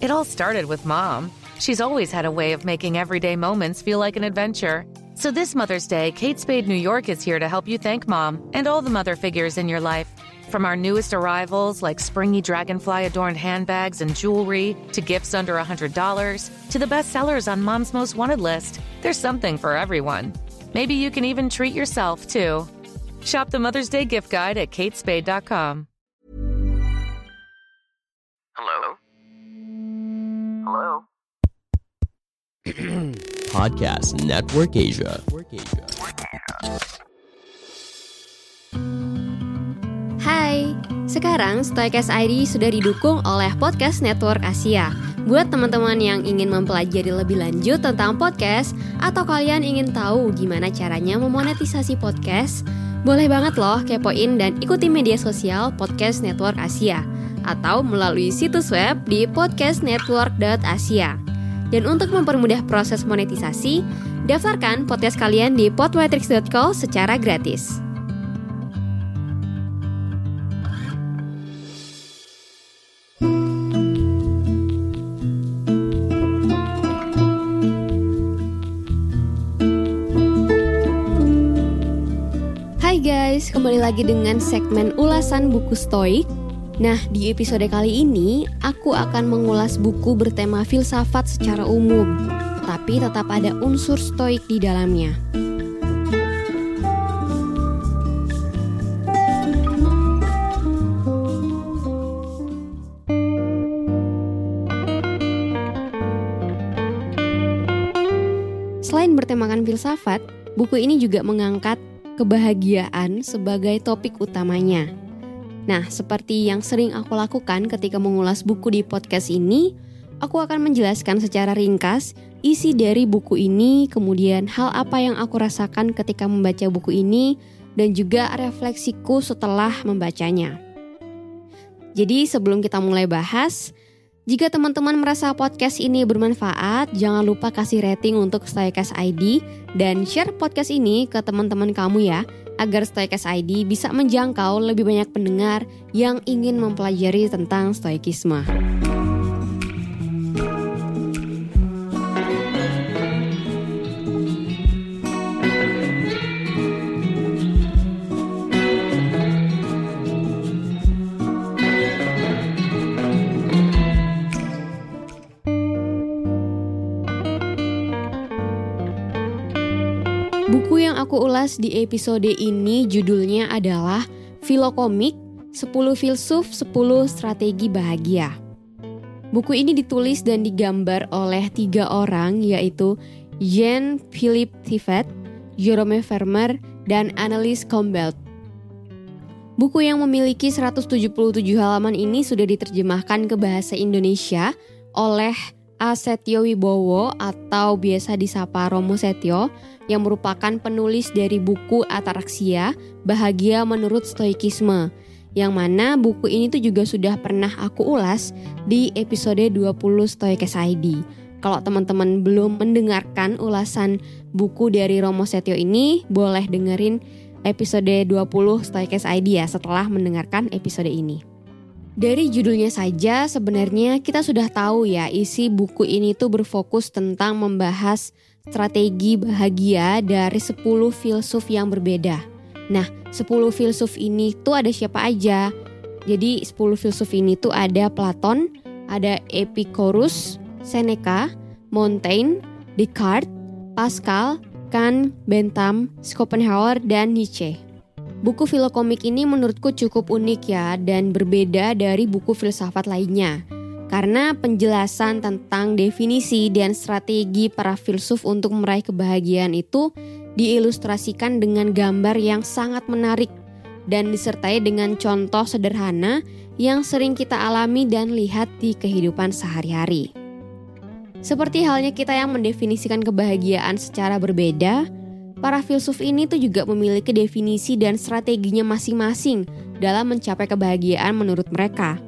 It all started with mom. She's always had a way of making everyday moments feel like an adventure. So this Mother's Day, Kate Spade New York is here to help you thank mom and all the mother figures in your life. From our newest arrivals, like springy dragonfly adorned handbags and jewelry, to gifts under $100, to the best sellers on mom's most wanted list, there's something for everyone. Maybe you can even treat yourself, too. Shop the Mother's Day gift guide at katespade.com. Podcast Network Asia. Hai, sekarang Stoikes ID sudah didukung oleh Podcast Network Asia. Buat teman-teman yang ingin mempelajari lebih lanjut tentang podcast atau kalian ingin tahu gimana caranya memonetisasi podcast, boleh banget loh kepoin dan ikuti media sosial Podcast Network Asia atau melalui situs web di podcastnetwork.asia. Dan untuk mempermudah proses monetisasi, daftarkan podcast kalian di podmetrics.co secara gratis. Hai guys, kembali lagi dengan segmen ulasan buku stoik Nah, di episode kali ini aku akan mengulas buku bertema filsafat secara umum, tapi tetap ada unsur stoik di dalamnya. Selain bertemakan filsafat, buku ini juga mengangkat kebahagiaan sebagai topik utamanya. Nah, seperti yang sering aku lakukan ketika mengulas buku di podcast ini, aku akan menjelaskan secara ringkas isi dari buku ini, kemudian hal apa yang aku rasakan ketika membaca buku ini, dan juga refleksiku setelah membacanya. Jadi, sebelum kita mulai bahas, jika teman-teman merasa podcast ini bermanfaat, jangan lupa kasih rating untuk Stoikas ID dan share podcast ini ke teman-teman kamu ya, agar Stoikas ID bisa menjangkau lebih banyak pendengar yang ingin mempelajari tentang stoikisme. Buku yang aku ulas di episode ini judulnya adalah Filokomik 10 Filsuf 10 Strategi Bahagia. Buku ini ditulis dan digambar oleh tiga orang yaitu Jean-Philippe Thivet, Jerome Vermeer, dan Annelies Combelt. Buku yang memiliki 177 halaman ini sudah diterjemahkan ke bahasa Indonesia oleh Asetyo Wibowo atau biasa disapa Romo Setio yang merupakan penulis dari buku Ataraksia, Bahagia Menurut Stoikisme, yang mana buku ini tuh juga sudah pernah aku ulas di episode 20 Stoikes ID. Kalau teman-teman belum mendengarkan ulasan buku dari Romo Setio ini, boleh dengerin episode 20 Stoikes ID ya setelah mendengarkan episode ini. Dari judulnya saja sebenarnya kita sudah tahu ya isi buku ini tuh berfokus tentang membahas strategi bahagia dari 10 filsuf yang berbeda. Nah, 10 filsuf ini tuh ada siapa aja? Jadi 10 filsuf ini tuh ada Platon, ada Epicurus, Seneca, Montaigne, Descartes, Pascal, Kant, Bentham, Schopenhauer, dan Nietzsche. Buku filokomik ini menurutku cukup unik ya dan berbeda dari buku filsafat lainnya. Karena penjelasan tentang definisi dan strategi para filsuf untuk meraih kebahagiaan itu diilustrasikan dengan gambar yang sangat menarik dan disertai dengan contoh sederhana yang sering kita alami dan lihat di kehidupan sehari-hari. Seperti halnya kita yang mendefinisikan kebahagiaan secara berbeda, para filsuf ini tuh juga memiliki definisi dan strateginya masing-masing dalam mencapai kebahagiaan menurut mereka.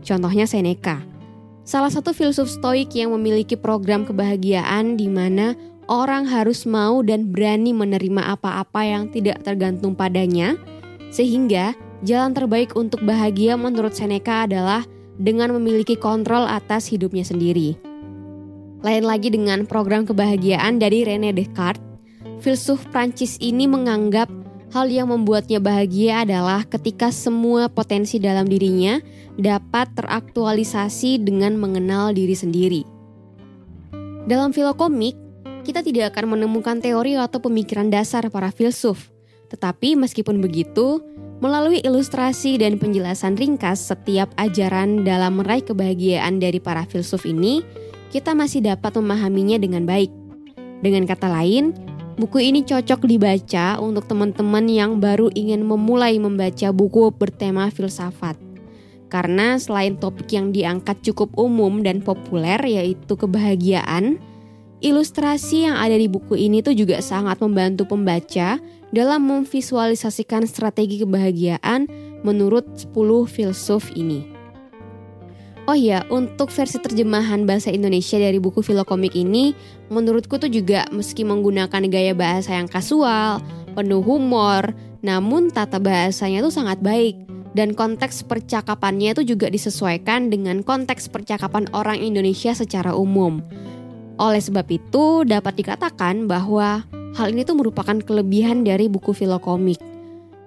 Contohnya Seneca, salah satu filsuf stoik yang memiliki program kebahagiaan di mana orang harus mau dan berani menerima apa-apa yang tidak tergantung padanya, sehingga jalan terbaik untuk bahagia menurut Seneca adalah dengan memiliki kontrol atas hidupnya sendiri. Lain lagi dengan program kebahagiaan dari René Descartes, filsuf Prancis ini menganggap hal yang membuatnya bahagia adalah ketika semua potensi dalam dirinya dapat teraktualisasi dengan mengenal diri sendiri. Dalam filokomik, kita tidak akan menemukan teori atau pemikiran dasar para filsuf. Tetapi meskipun begitu, melalui ilustrasi dan penjelasan ringkas setiap ajaran dalam meraih kebahagiaan dari para filsuf ini, kita masih dapat memahaminya dengan baik. Dengan kata lain, buku ini cocok dibaca untuk teman-teman yang baru ingin memulai membaca buku bertema filsafat. Karena selain topik yang diangkat cukup umum dan populer yaitu kebahagiaan, ilustrasi yang ada di buku ini tuh juga sangat membantu pembaca dalam memvisualisasikan strategi kebahagiaan menurut 10 filsuf ini. Oh iya, untuk versi terjemahan bahasa Indonesia dari buku Filokomik ini, menurutku tuh juga meski menggunakan gaya bahasa yang kasual, penuh humor, namun tata bahasanya tuh sangat baik dan konteks percakapannya itu juga disesuaikan dengan konteks percakapan orang Indonesia secara umum. Oleh sebab itu, dapat dikatakan bahwa hal ini tuh merupakan kelebihan dari buku Filokomik.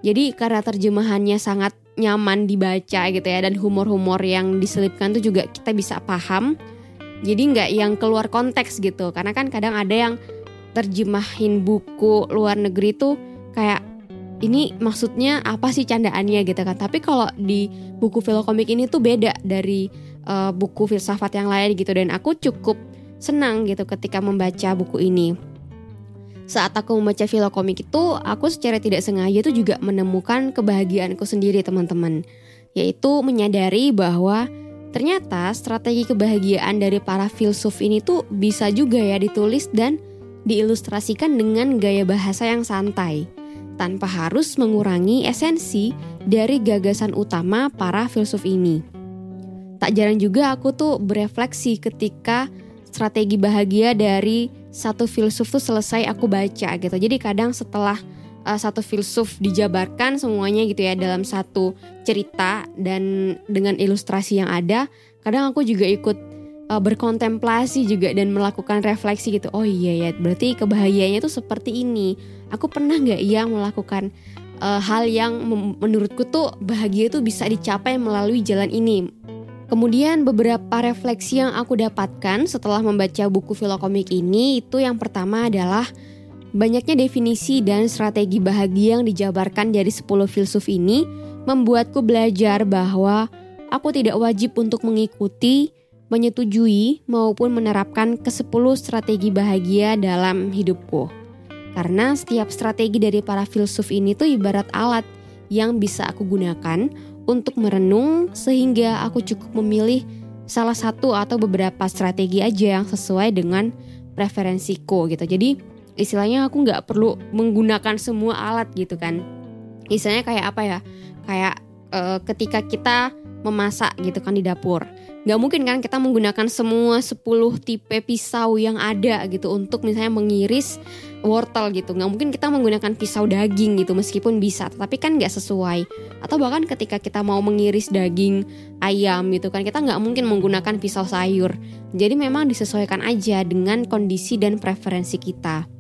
Jadi karena terjemahannya sangat nyaman dibaca gitu ya dan humor-humor yang diselipkan tuh juga kita bisa paham. Jadi nggak yang keluar konteks gitu. Karena kan kadang ada yang terjemahin buku luar negeri tuh kayak ini maksudnya apa sih candaannya? gitu kan. Tapi kalau di buku filokomik ini tuh beda dari uh, buku filsafat yang lain gitu. Dan aku cukup senang gitu ketika membaca buku ini saat aku membaca komik itu, aku secara tidak sengaja tuh juga menemukan kebahagiaanku sendiri teman-teman. Yaitu menyadari bahwa ternyata strategi kebahagiaan dari para filsuf ini tuh bisa juga ya ditulis dan diilustrasikan dengan gaya bahasa yang santai. Tanpa harus mengurangi esensi dari gagasan utama para filsuf ini. Tak jarang juga aku tuh berefleksi ketika strategi bahagia dari satu filsuf tuh selesai aku baca gitu. Jadi kadang setelah uh, satu filsuf dijabarkan semuanya gitu ya dalam satu cerita dan dengan ilustrasi yang ada, kadang aku juga ikut uh, berkontemplasi juga dan melakukan refleksi gitu. Oh iya ya, berarti kebahagiaannya tuh seperti ini. Aku pernah nggak ya melakukan uh, hal yang menurutku tuh bahagia itu bisa dicapai melalui jalan ini Kemudian beberapa refleksi yang aku dapatkan setelah membaca buku filokomik ini itu yang pertama adalah banyaknya definisi dan strategi bahagia yang dijabarkan dari 10 filsuf ini membuatku belajar bahwa aku tidak wajib untuk mengikuti, menyetujui maupun menerapkan ke-10 strategi bahagia dalam hidupku. Karena setiap strategi dari para filsuf ini tuh ibarat alat yang bisa aku gunakan untuk merenung sehingga aku cukup memilih salah satu atau beberapa strategi aja yang sesuai dengan preferensiku gitu. Jadi istilahnya aku nggak perlu menggunakan semua alat gitu kan. Istilahnya kayak apa ya? Kayak e, ketika kita memasak gitu kan di dapur. Gak mungkin kan kita menggunakan semua 10 tipe pisau yang ada gitu untuk misalnya mengiris wortel gitu. Nggak mungkin kita menggunakan pisau daging gitu meskipun bisa tapi kan nggak sesuai. Atau bahkan ketika kita mau mengiris daging ayam gitu kan kita nggak mungkin menggunakan pisau sayur. Jadi memang disesuaikan aja dengan kondisi dan preferensi kita.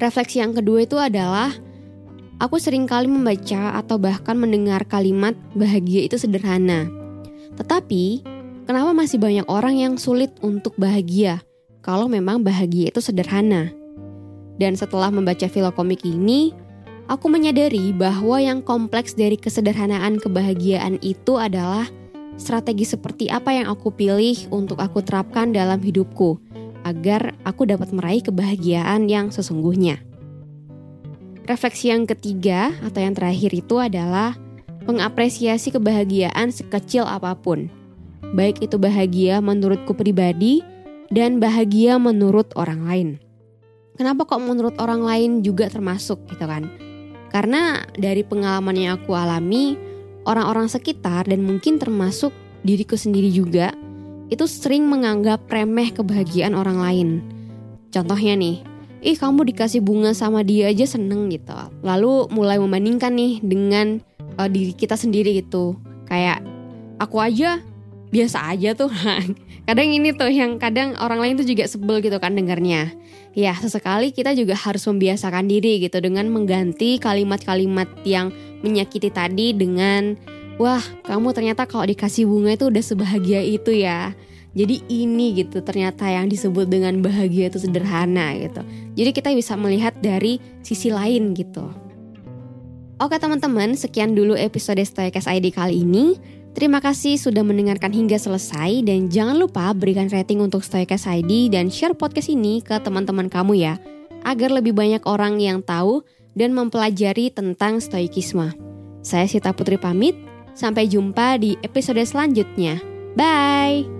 Refleksi yang kedua itu adalah aku sering kali membaca atau bahkan mendengar kalimat bahagia itu sederhana tetapi kenapa masih banyak orang yang sulit untuk bahagia kalau memang bahagia itu sederhana dan setelah membaca filokomik ini, aku menyadari bahwa yang kompleks dari kesederhanaan kebahagiaan itu adalah strategi seperti apa yang aku pilih untuk aku terapkan dalam hidupku agar aku dapat meraih kebahagiaan yang sesungguhnya. Refleksi yang ketiga atau yang terakhir itu adalah mengapresiasi kebahagiaan sekecil apa pun. Baik itu bahagia menurutku pribadi dan bahagia menurut orang lain kenapa kok menurut orang lain juga termasuk gitu kan? Karena dari pengalaman yang aku alami, orang-orang sekitar dan mungkin termasuk diriku sendiri juga, itu sering menganggap remeh kebahagiaan orang lain. Contohnya nih, ih kamu dikasih bunga sama dia aja seneng gitu. Lalu mulai membandingkan nih dengan uh, diri kita sendiri gitu. Kayak aku aja biasa aja tuh. kadang ini tuh yang kadang orang lain tuh juga sebel gitu kan dengarnya. Ya, sesekali kita juga harus membiasakan diri gitu dengan mengganti kalimat-kalimat yang menyakiti tadi dengan wah, kamu ternyata kalau dikasih bunga itu udah sebahagia itu ya. Jadi ini gitu ternyata yang disebut dengan bahagia itu sederhana gitu. Jadi kita bisa melihat dari sisi lain gitu. Oke teman-teman, sekian dulu episode Stoikas ID kali ini. Terima kasih sudah mendengarkan hingga selesai dan jangan lupa berikan rating untuk Stoikas ID dan share podcast ini ke teman-teman kamu ya, agar lebih banyak orang yang tahu dan mempelajari tentang stoikisme. Saya Sita Putri pamit, sampai jumpa di episode selanjutnya. Bye!